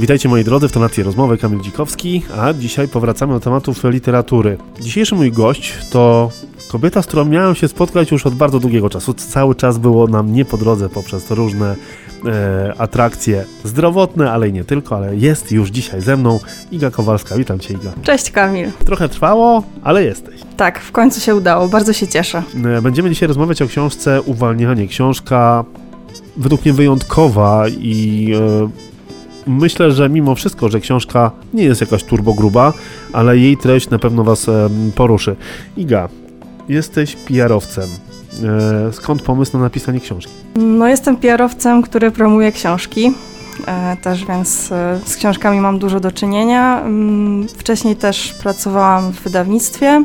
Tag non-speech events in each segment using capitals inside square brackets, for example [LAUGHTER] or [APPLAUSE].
Witajcie moi drodzy w tonacji rozmowy, Kamil Dzikowski, a dzisiaj powracamy do tematów literatury. Dzisiejszy mój gość to kobieta, z którą miałem się spotkać już od bardzo długiego czasu. Cały czas było nam nie po drodze poprzez różne e, atrakcje zdrowotne, ale i nie tylko, ale jest już dzisiaj ze mną Iga Kowalska. Witam Cię Iga. Cześć Kamil. Trochę trwało, ale jesteś. Tak, w końcu się udało, bardzo się cieszę. E, będziemy dzisiaj rozmawiać o książce Uwalnianie. Książka według mnie wyjątkowa i e, myślę, że mimo wszystko, że książka nie jest jakaś turbo gruba, ale jej treść na pewno Was poruszy. Iga, jesteś PR-owcem. E, skąd pomysł na napisanie książki? No, jestem PR-owcem, który promuje książki. E, też więc e, z książkami mam dużo do czynienia. Mm, wcześniej też pracowałam w wydawnictwie.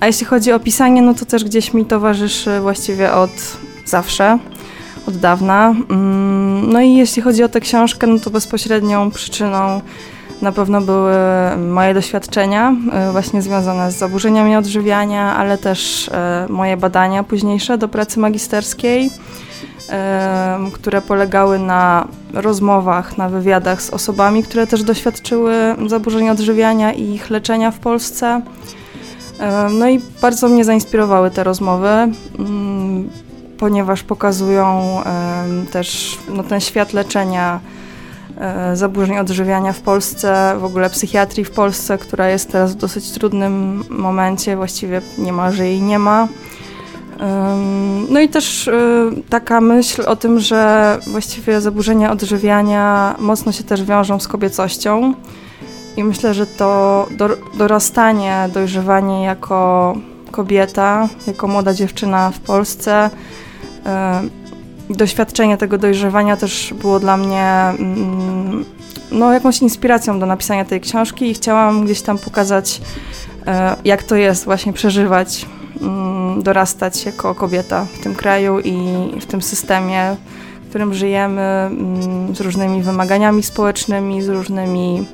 A jeśli chodzi o pisanie, no to też gdzieś mi towarzyszy właściwie od zawsze od dawna. Mm, no i jeśli chodzi o tę książkę, no to bezpośrednią przyczyną na pewno były moje doświadczenia, e, właśnie związane z zaburzeniami odżywiania, ale też e, moje badania późniejsze do pracy magisterskiej, które polegały na rozmowach, na wywiadach z osobami, które też doświadczyły zaburzeń odżywiania i ich leczenia w Polsce. No i bardzo mnie zainspirowały te rozmowy. Ponieważ pokazują też no, ten świat leczenia zaburzeń odżywiania w Polsce, w ogóle psychiatrii w Polsce, która jest teraz w dosyć trudnym momencie, właściwie niemalże jej nie ma. No i też e, taka myśl o tym, że właściwie zaburzenia odżywiania mocno się też wiążą z kobiecością. I myślę, że to dorastanie, dojrzewanie jako kobieta, jako młoda dziewczyna w Polsce E, doświadczenie tego dojrzewania też było dla mnie mm, no, jakąś inspiracją do napisania tej książki i chciałam gdzieś tam pokazać, e, jak to jest właśnie przeżywać, mm, dorastać jako kobieta w tym kraju i w tym systemie, w którym żyjemy, mm, z różnymi wymaganiami społecznymi, z różnymi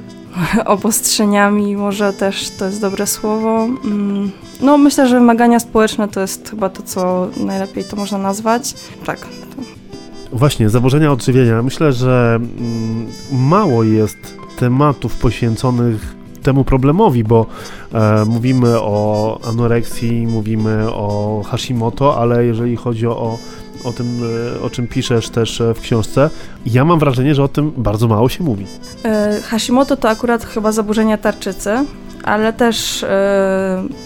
[LAUGHS] obostrzeniami, może też to jest dobre słowo. No, myślę, że wymagania społeczne to jest chyba to, co najlepiej to można nazwać. Tak. Właśnie, zaburzenia odżywienia. Myślę, że mm, mało jest tematów poświęconych temu problemowi, bo e, mówimy o anoreksji, mówimy o Hashimoto, ale jeżeli chodzi o o tym, e, o czym piszesz też e, w książce. Ja mam wrażenie, że o tym bardzo mało się mówi. E, Hashimoto to akurat chyba zaburzenia tarczycy, ale też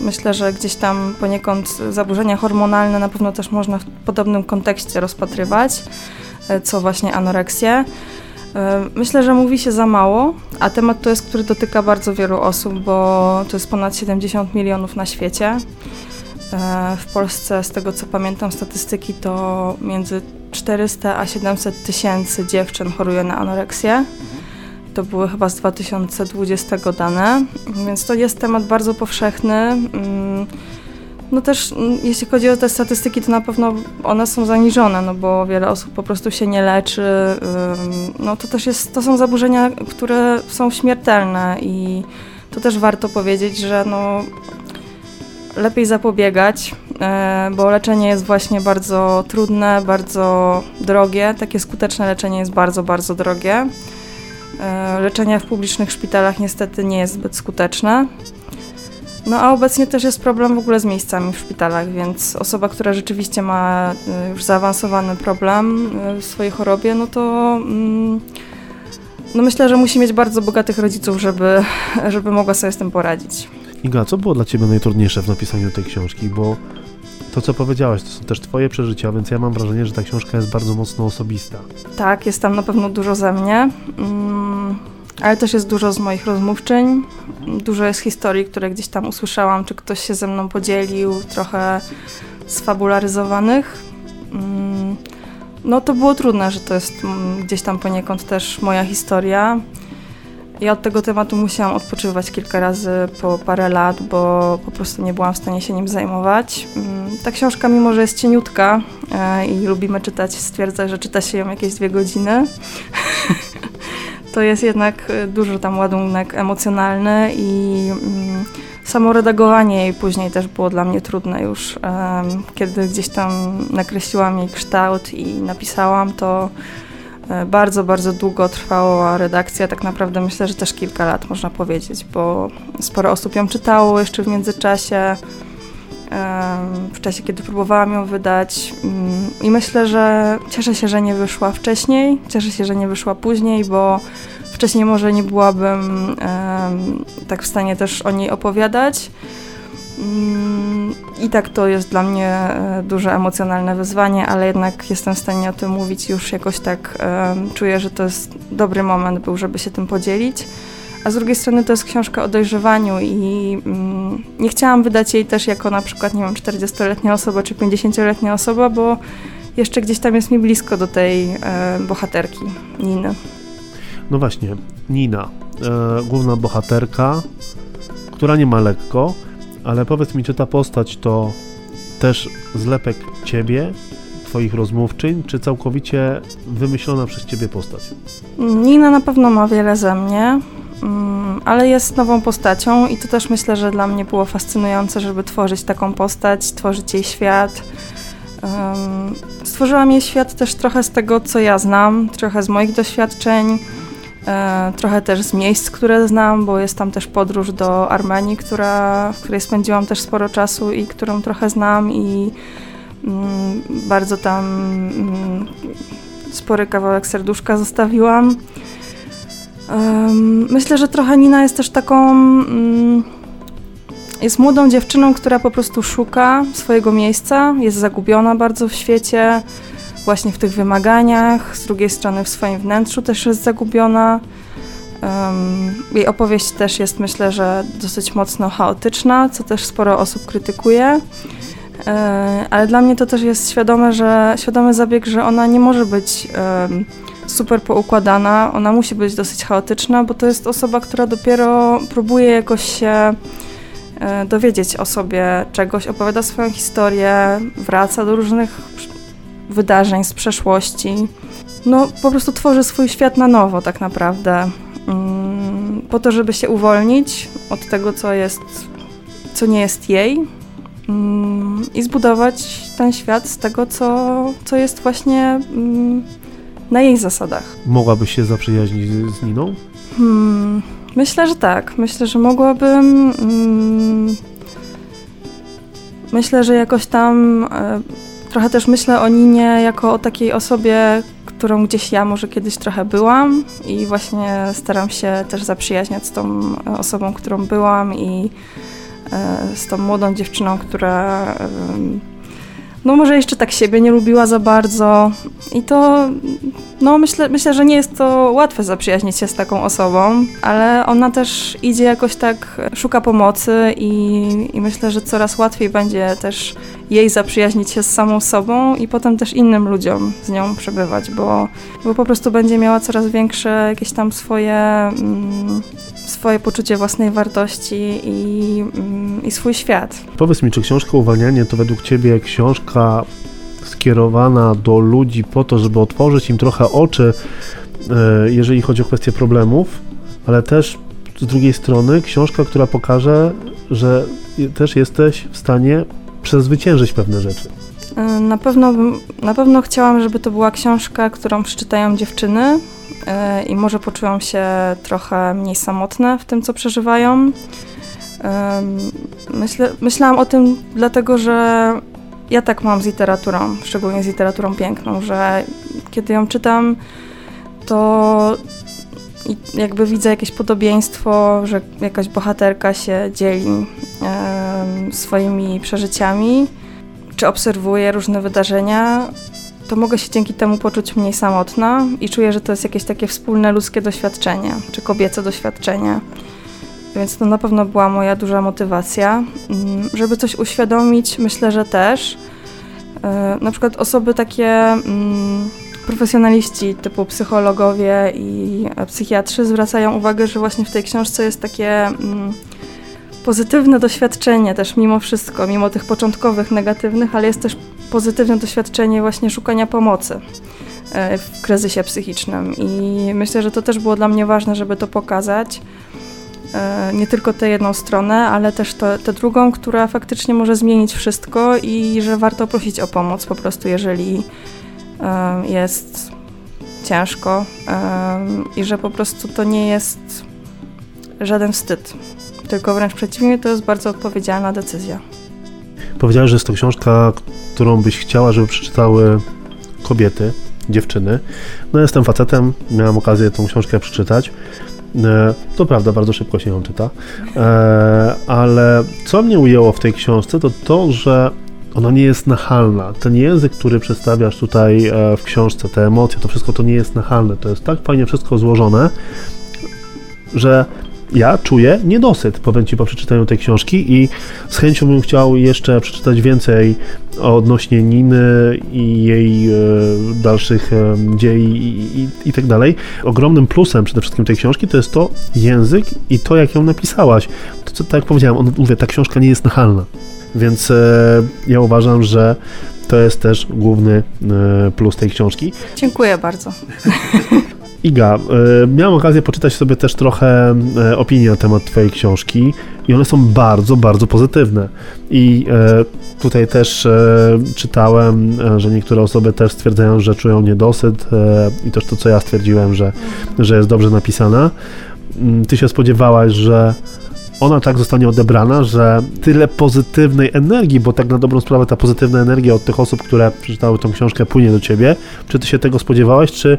myślę, że gdzieś tam poniekąd zaburzenia hormonalne na pewno też można w podobnym kontekście rozpatrywać, co właśnie anoreksję. Myślę, że mówi się za mało, a temat to jest, który dotyka bardzo wielu osób, bo to jest ponad 70 milionów na świecie. W Polsce, z tego co pamiętam statystyki, to między 400 a 700 tysięcy dziewczyn choruje na anoreksję. To były chyba z 2020 dane, więc to jest temat bardzo powszechny. Mm, no też mm, jeśli chodzi o te statystyki, to na pewno one są zaniżone, no bo wiele osób po prostu się nie leczy. No to też jest, to są zaburzenia, które są śmiertelne i to też warto powiedzieć, że no lepiej zapobiegać, e, bo leczenie jest właśnie bardzo trudne, bardzo drogie. Takie skuteczne leczenie jest bardzo, bardzo drogie. E, leczenie w publicznych szpitalach niestety nie jest zbyt skuteczne. No a obecnie też jest problem w ogóle z miejscami w szpitalach, więc osoba, która rzeczywiście ma e, już zaawansowany problem w swojej chorobie, no to mm, no myślę, że musi mieć bardzo bogatych rodziców, żeby, żeby mogła sobie z tym poradzić. Iga, co było dla Ciebie najtrudniejsze w napisaniu tej książki? Bo to, co powiedziałaś, to są też Twoje przeżycia, więc ja mam wrażenie, że ta książka jest bardzo mocno osobista. Tak, jest tam na pewno dużo ze mnie, mm, ale też jest dużo z moich rozmówczyń. Dużo jest historii, które gdzieś tam usłyszałam, czy ktoś się ze mną podzielił, trochę sfabularyzowanych. Mm, no to było trudne, że to jest mm, gdzieś tam poniekąd też moja historia. Ja od tego tematu musiałam odpoczywać kilka razy po parę lat, bo po prostu nie byłam w stanie się nim zajmować. Mm, ta książka, mimo że jest cieniutka e, i lubimy czytać, stwierdza, że czyta się ją jakieś dwie godziny, [LAUGHS] to jest jednak e, dużo tam ładunek emocjonalny i mm, samo redagowanie jej później też było dla mnie trudne już. Kiedy gdzieś tam nakreśliłam jej kształt i napisałam, to bardzo, bardzo długo trwała redakcja. Tak naprawdę myślę, że też kilka lat można powiedzieć, bo sporo osób ją czytało jeszcze w międzyczasie w czasie, kiedy próbowałam ją wydać. Mm, I myślę, że cieszę się, że nie wyszła wcześniej, cieszę się, że nie wyszła później, bo wcześniej może nie byłabym tak w stanie też o niej opowiadać. I tak to jest dla mnie e, duże emocjonalne wyzwanie, ale jednak jestem w stanie o tym mówić już jakoś tak czuję, że to jest dobry moment był, żeby się tym podzielić. A z drugiej strony to jest książka o dojrzewaniu i mm, nie chciałam wydać jej też jako na przykład, nie wiem, 40-letnia osoba czy 50-letnia osoba, bo jeszcze gdzieś tam jest mi blisko do tej e, bohaterki, Niny. No właśnie, Nina, e, główna bohaterka, która nie ma lekko, ale powiedz mi, czy ta postać to też zlepek ciebie, twoich rozmówczyń, czy całkowicie wymyślona przez ciebie postać? Nina na pewno ma wiele ze mnie. Mm, ale jest nową postacią i to też myślę, że dla mnie było fascynujące, żeby tworzyć taką postać, tworzyć jej świat. Stworzyłam jej świat też trochę z tego, co ja znam, trochę z moich doświadczeń, trochę też z miejsc, które znam, bo jest tam też podróż do Armenii, która, w której spędziłam też sporo czasu i którą trochę znam i mm, bardzo tam mm, spory kawałek serduszka zostawiłam. Myślę, że trochę Nina jest też taką. Mm, jest młodą dziewczyną, która po prostu szuka swojego miejsca, jest zagubiona bardzo w świecie, właśnie w tych wymaganiach. Z drugiej strony w swoim wnętrzu też jest zagubiona. jej opowieść też jest, myślę, że dosyć mocno chaotyczna, co też sporo osób krytykuje. E, ale dla mnie to też jest świadome, że, świadomy zabieg, że ona nie może być super poukładana, ona musi być dosyć chaotyczna, bo to jest osoba, która dopiero próbuje jakoś się e, dowiedzieć o sobie czegoś, opowiada swoją historię, wraca do różnych wydarzeń z przeszłości. No, po prostu tworzy swój świat na nowo, tak naprawdę. Mm, po to, żeby się uwolnić od tego, co jest, co nie jest jej mm, i zbudować ten świat z tego, co, co jest właśnie mm, na jej zasadach. Mogłabyś się zaprzyjaźnić z Niną? Hmm, myślę, że tak. Myślę, że mogłabym. Hmm, myślę, że jakoś tam e, trochę też myślę o Ninie jako o takiej osobie, którą gdzieś ja może kiedyś trochę byłam i właśnie staram się też zaprzyjaźniać z tą osobą, którą byłam i e, z tą młodą dziewczyną, która no może jeszcze tak siebie nie lubiła za bardzo. I to no myślę, myślę, że nie jest to łatwe zaprzyjaźnić się z taką osobą, ale ona też idzie jakoś tak, szuka pomocy i, i myślę, że coraz łatwiej będzie też jej zaprzyjaźnić się z samą sobą i potem też innym ludziom z nią przebywać, bo, bo po prostu będzie miała coraz większe jakieś tam swoje, mm, swoje poczucie własnej wartości i, mm, i swój świat. Powiedz mi, czy książka Uwalnianie to według Ciebie książka skierowana do ludzi po to, żeby otworzyć im trochę oczy, e, jeżeli chodzi o kwestie problemów, ale też z drugiej strony książka, która pokaże, że też jesteś w stanie przezwyciężyć pewne rzeczy. E, na pewno, na pewno chciałam, żeby to była książka, którą przeczytają dziewczyny i może poczują się trochę mniej samotne w tym, co przeżywają. Myślę, myślałam o tym dlatego, że ja tak mam z literaturą, szczególnie z literaturą piękną, że kiedy ją czytam, to jakby widzę jakieś podobieństwo, że jakaś bohaterka się dzieli e, swoimi przeżyciami, czy obserwuje różne wydarzenia, to mogę się dzięki temu poczuć mniej samotna i czuję, że to jest jakieś takie wspólne ludzkie doświadczenie, czy kobiece doświadczenie. Więc to na pewno była moja duża motywacja. Mm, żeby coś uświadomić, myślę, że też. E, na przykład osoby takie mm, profesjonaliści typu psychologowie i psychiatrzy zwracają uwagę, że właśnie w tej książce jest takie mm, pozytywne doświadczenie też mimo wszystko, mimo tych początkowych negatywnych, ale jest też pozytywne doświadczenie właśnie szukania pomocy e, w kryzysie psychicznym i myślę, że to też było dla mnie ważne, żeby to pokazać. e, nie tylko tę jedną stronę, ale też tę drugą, która faktycznie może zmienić wszystko i że warto prosić o pomoc po prostu, jeżeli e, jest ciężko i że po prostu to nie jest żaden wstyd, tylko wręcz przeciwnie, to jest bardzo odpowiedzialna decyzja. Powiedziałeś, że jest to książka, którą byś chciała, żeby przeczytały kobiety, dziewczyny. No jestem facetem, miałem okazję tą książkę przeczytać. E, to prawda, bardzo szybko się ją czyta, e, ale co mnie ujęło w tej książce, to to, że ona nie jest nachalna. Ten język, który przedstawiasz tutaj e, w książce, te emocje, to wszystko to nie jest nachalne. To jest tak fajnie wszystko złożone, że ja czuję niedosyt, powiem Ci po przeczytaniu tej książki i z chęcią bym chciał jeszcze przeczytać więcej odnośnie Niny i jej e, dalszych e, dziei i, i, i, tak dalej. Ogromnym plusem przede wszystkim tej książki to jest to język i to, jak ją napisałaś. To, co, tak jak powiedziałem, on, mówię, ta książka nie jest nachalna. Więc e, ja uważam, że to jest też główny e, plus tej książki. Dziękuję bardzo. [LAUGHS] Iga, y, miałem okazję poczytać sobie też trochę y, opinii na temat Twojej książki i one są bardzo, bardzo pozytywne. I y, tutaj też czytałem, że niektóre osoby też stwierdzają, że czują niedosyt i też to, co ja stwierdziłem, że, że jest dobrze napisana. Mm, ty się spodziewałaś, że ona tak zostanie odebrana, że tyle pozytywnej energii, bo tak na dobrą sprawę ta pozytywna energia od tych osób, które przeczytały tą książkę, płynie do ciebie. Czy ty się tego spodziewałeś, czy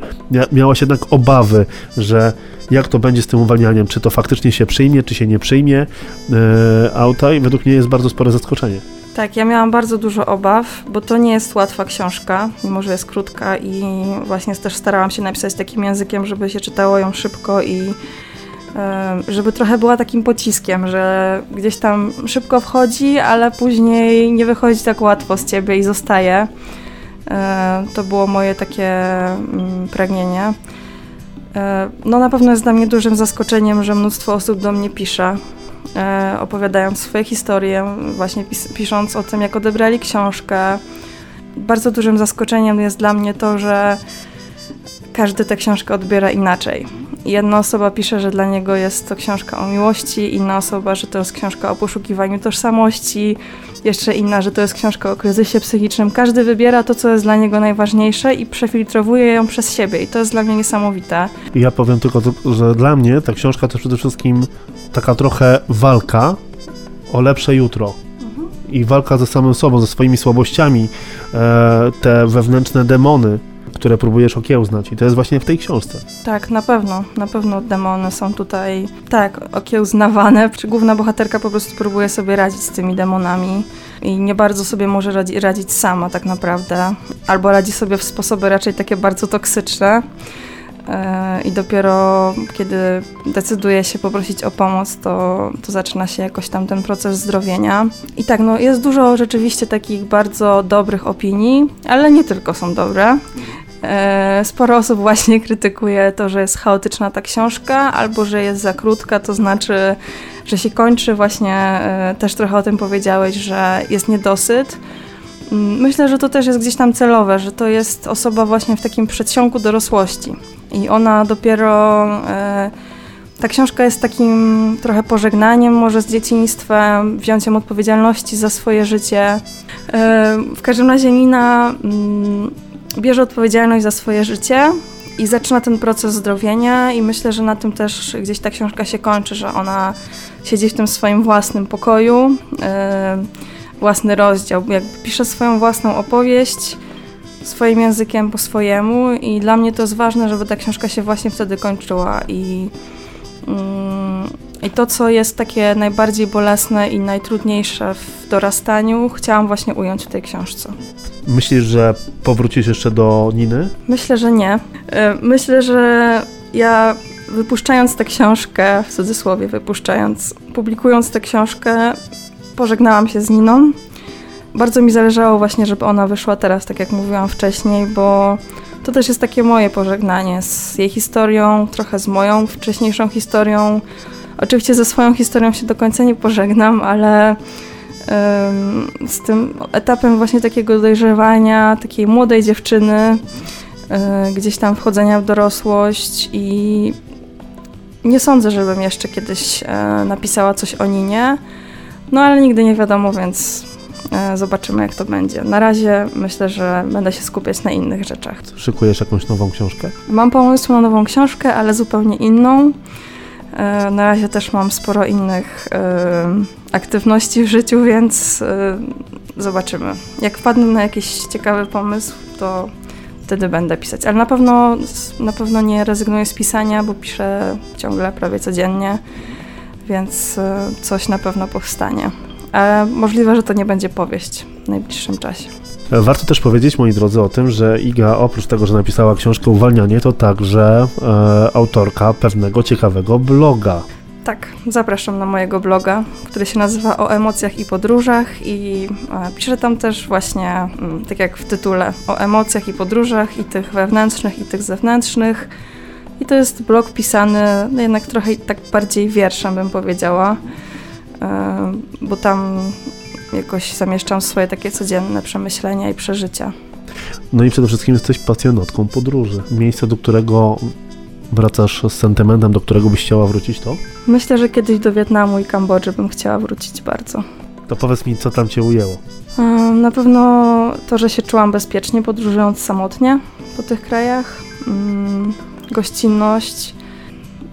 miałaś jednak obawy, że jak to będzie z tym uwalnianiem? Czy to faktycznie się przyjmie, czy się nie przyjmie yy, auta? I według mnie jest bardzo spore zaskoczenie. Tak, ja miałam bardzo dużo obaw, bo to nie jest łatwa książka, mimo że jest krótka i właśnie też starałam się napisać takim językiem, żeby się czytało ją szybko i żeby trochę była takim pociskiem, że gdzieś tam szybko wchodzi, ale później nie wychodzi tak łatwo z ciebie i zostaje. To było moje takie mm, pragnienie. No na pewno jest dla mnie dużym zaskoczeniem, że mnóstwo osób do mnie pisze, e, opowiadając swoje historie, właśnie pis pisząc o tym, jak odebrali książkę. Bardzo dużym zaskoczeniem jest dla mnie to, że każdy tę książkę odbiera inaczej. Jedna osoba pisze, że dla niego jest to książka o miłości, inna osoba, że to jest książka o poszukiwaniu tożsamości, jeszcze inna, że to jest książka o kryzysie psychicznym. Każdy wybiera to, co jest dla niego najważniejsze i przefiltrowuje ją przez siebie i to jest dla mnie niesamowite. Ja powiem tylko, że dla mnie ta książka to przede wszystkim taka trochę walka o lepsze jutro mhm. i walka ze samym sobą, ze swoimi słabościami, e, te wewnętrzne demony, które próbujesz okiełznać i to jest właśnie w tej książce. Tak, na pewno, na pewno demony są tutaj, tak, okiełznawane. Główna bohaterka po prostu próbuje sobie radzić z tymi demonami i nie bardzo sobie może radzi, radzić sama tak naprawdę, albo radzi sobie w sposoby raczej takie bardzo toksyczne. E, I dopiero kiedy decyduje się poprosić o pomoc, to, to zaczyna się jakoś tam ten proces zdrowienia. I tak, no jest dużo rzeczywiście takich bardzo dobrych opinii, ale nie tylko są dobre. E, sporo osób właśnie krytykuje to, że jest chaotyczna ta książka, albo że jest za krótka, to znaczy, że się kończy. Właśnie e, też trochę o tym powiedziałeś, że jest niedosyt. Mm, myślę, że to też jest gdzieś tam celowe, że to jest osoba właśnie w takim przedsionku dorosłości. I ona dopiero. E, ta książka jest takim trochę pożegnaniem może z dzieciństwem, wzięciem odpowiedzialności za swoje życie. W każdym razie Nina mm, bierze odpowiedzialność za swoje życie i zaczyna ten proces zdrowienia i myślę, że na tym też gdzieś ta książka się kończy, że ona siedzi w tym swoim własnym pokoju, yy, własny rozdział, jakby pisze swoją własną opowieść swoim językiem po swojemu i dla mnie to jest ważne, żeby ta książka się właśnie wtedy kończyła i yy, i to, co jest takie najbardziej bolesne i najtrudniejsze w dorastaniu, chciałam właśnie ująć w tej książce. Myślisz, że powrócisz jeszcze do Niny? Myślę, że nie. E, myślę, że ja wypuszczając tę książkę, w cudzysłowie wypuszczając, publikując tę książkę, pożegnałam się z Niną. Bardzo mi zależało właśnie, żeby ona wyszła teraz, tak jak mówiłam wcześniej, bo to też jest takie moje pożegnanie z jej historią, trochę z moją wcześniejszą historią. Oczywiście ze swoją historią się do końca nie pożegnam, ale z tym etapem właśnie takiego dojrzewania, takiej młodej dziewczyny, e, gdzieś tam wchodzenia w dorosłość i Nie sądzę, żebym jeszcze kiedyś e, napisała coś o Ninie, no ale nigdy nie wiadomo, więc e, zobaczymy jak to będzie. Na razie myślę, że będę się skupiać na innych rzeczach. Szykujesz jakąś nową książkę? Mam pomysł na nową książkę, ale zupełnie inną. E, na razie też mam sporo innych e, aktywności w życiu, więc e, zobaczymy. Jak wpadnę na jakiś ciekawy pomysł, to wtedy będę pisać. Ale na pewno, na pewno nie rezygnuję z pisania, bo piszę ciągle, prawie codziennie, więc coś na pewno powstanie. Ale możliwe, że to nie będzie powieść w najbliższym czasie. Warto też powiedzieć, moi drodzy, o tym, że Iga oprócz tego, że napisała książkę Uwalnianie, to także e, autorka pewnego ciekawego bloga. Tak, zapraszam na mojego bloga, który się nazywa O emocjach i podróżach i e, piszę tam też właśnie, mm, tak jak w tytule, o emocjach i podróżach i tych wewnętrznych i tych zewnętrznych. I to jest blog pisany no jednak trochę tak bardziej wierszem bym powiedziała, e, bo tam jakoś zamieszczam swoje takie codzienne przemyślenia i przeżycia. No i przede wszystkim jesteś pasjonatką podróży. Miejsce, do którego wracasz z sentymentem, do którego byś chciała wrócić, to? Myślę, że kiedyś do Wietnamu i Kambodży bym chciała wrócić bardzo. To powiedz mi, co tam cię ujęło? Na pewno to, że się czułam bezpiecznie podróżując samotnie po tych krajach. Mm, Gościnność.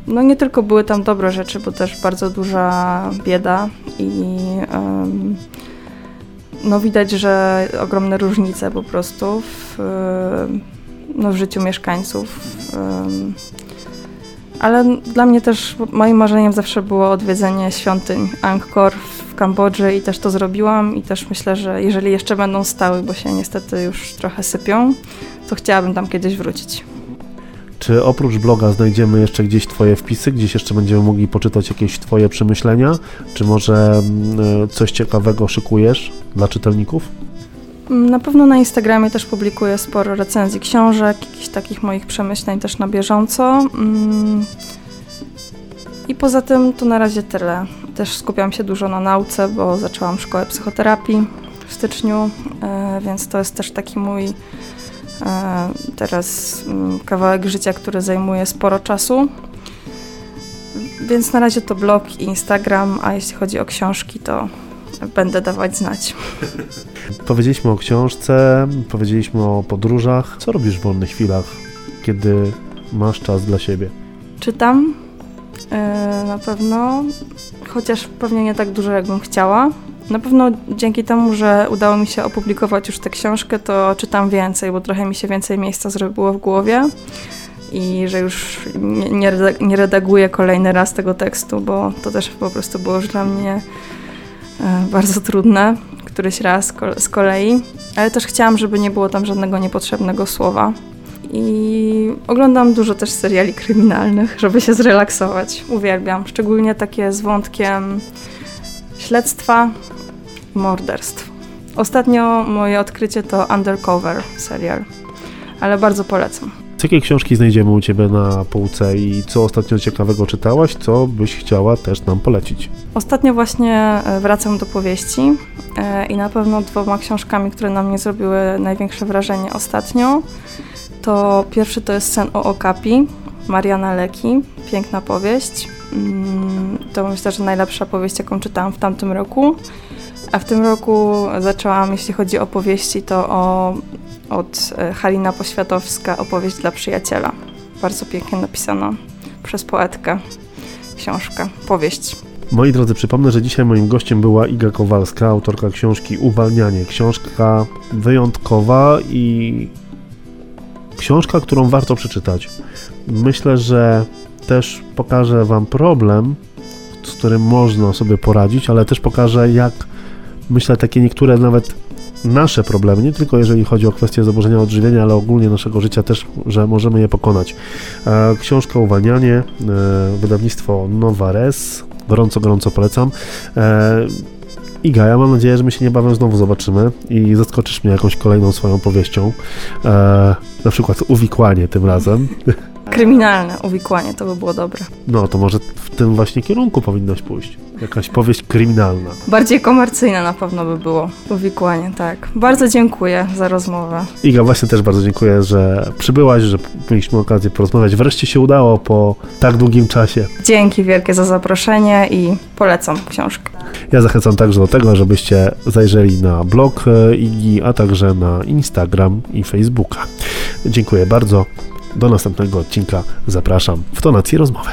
No nie tylko były tam dobre rzeczy, bo też bardzo duża bieda i no widać, że ogromne różnice po prostu w, em, no, w życiu mieszkańców. Em, Ale dla mnie też moim marzeniem zawsze było odwiedzenie świątyń Angkor w Kambodży i też to zrobiłam i też myślę, że jeżeli jeszcze będą stały, bo się niestety już trochę sypią, to chciałabym tam kiedyś wrócić. Czy oprócz bloga znajdziemy jeszcze gdzieś Twoje wpisy, gdzieś jeszcze będziemy mogli poczytać jakieś Twoje przemyślenia? Czy może mm, coś ciekawego szykujesz dla czytelników? Mm, Na pewno na Instagramie też publikuję sporo recenzji książek, jakichś takich moich przemyśleń też na bieżąco. Mm. I poza tym to na razie tyle. Też skupiam się dużo na nauce, bo zaczęłam szkołę psychoterapii w styczniu, e, więc to jest też taki mój e, teraz mm, kawałek życia, który zajmuje sporo czasu. Więc na razie to blog i Instagram, a jeśli chodzi o książki, to będę dawać znać. [LAUGHS] Powiedzieliśmy o książce, powiedzieliśmy o podróżach. Co robisz w wolnych chwilach, kiedy masz czas dla siebie? Czytam e, na pewno, chociaż pewnie nie tak dużo, jakbym chciała. Na pewno dzięki temu, że udało mi się opublikować już tę książkę, to czytam więcej, bo trochę mi się więcej miejsca zrobiło w głowie i że już nie, nie, reda- nie redaguję kolejny raz tego tekstu, bo to też po prostu było już dla mnie e, bardzo trudne, któryś raz z kolei. Ale też chciałam, żeby nie było tam żadnego niepotrzebnego słowa. I oglądam dużo też seriali kryminalnych, żeby się zrelaksować. Uwielbiam, szczególnie takie z wątkiem śledztwa i morderstw. Ostatnio moje odkrycie to Undercover serial, ale bardzo polecam. Jakie książki znajdziemy u Ciebie na półce i co ostatnio ciekawego czytałaś, co byś chciała też nam polecić? Ostatnio właśnie e, wracam do powieści e, i na pewno dwoma książkami, które na mnie zrobiły największe wrażenie ostatnio. To pierwszy to jest Sen o Okapi, Mariana Leki, piękna powieść. Mm, To myślę, że najlepsza powieść, jaką czytałam w tamtym roku. A w tym roku zaczęłam, jeśli chodzi o powieści, to o, od e, Halina Poświatowska opowieść dla przyjaciela. Bardzo pięknie napisana przez poetkę książka, powieść. Moi drodzy, przypomnę, że dzisiaj moim gościem była Iga Kowalska, autorka książki Uwalnianie. Książka wyjątkowa i książka, którą warto przeczytać. Myślę, że też pokażę Wam problem, z którym można sobie poradzić, ale też pokażę, jak myślę, takie niektóre nawet nasze problemy, nie tylko jeżeli chodzi o kwestie zaburzenia odżywienia, ale ogólnie naszego życia też, że możemy je pokonać. E, Książka Uwalnianie, e, wydawnictwo Nowa Res, gorąco, gorąco polecam. E, Iga, ja mam nadzieję, że my się niebawem znowu zobaczymy i zaskoczysz mnie jakąś kolejną swoją powieścią. Na przykład uwikłanie tym razem. [LAUGHS] kryminalne uwikłanie, to by było dobre. No, to może w tym właśnie kierunku powinnaś pójść. Jakaś powieść kryminalna. Bardziej komercyjne na pewno by było uwikłanie, tak. Bardzo dziękuję za rozmowę. Iga, właśnie też bardzo dziękuję, że przybyłaś, że mieliśmy okazję porozmawiać. Wreszcie się udało po tak długim czasie. Dzięki wielkie za zaproszenie i polecam książkę. Ja zachęcam także do tego, żebyście zajrzeli na blog e, Igi, a także na Instagram i Facebooka. Dziękuję bardzo. Do następnego odcinka zapraszam w tonację rozmowy.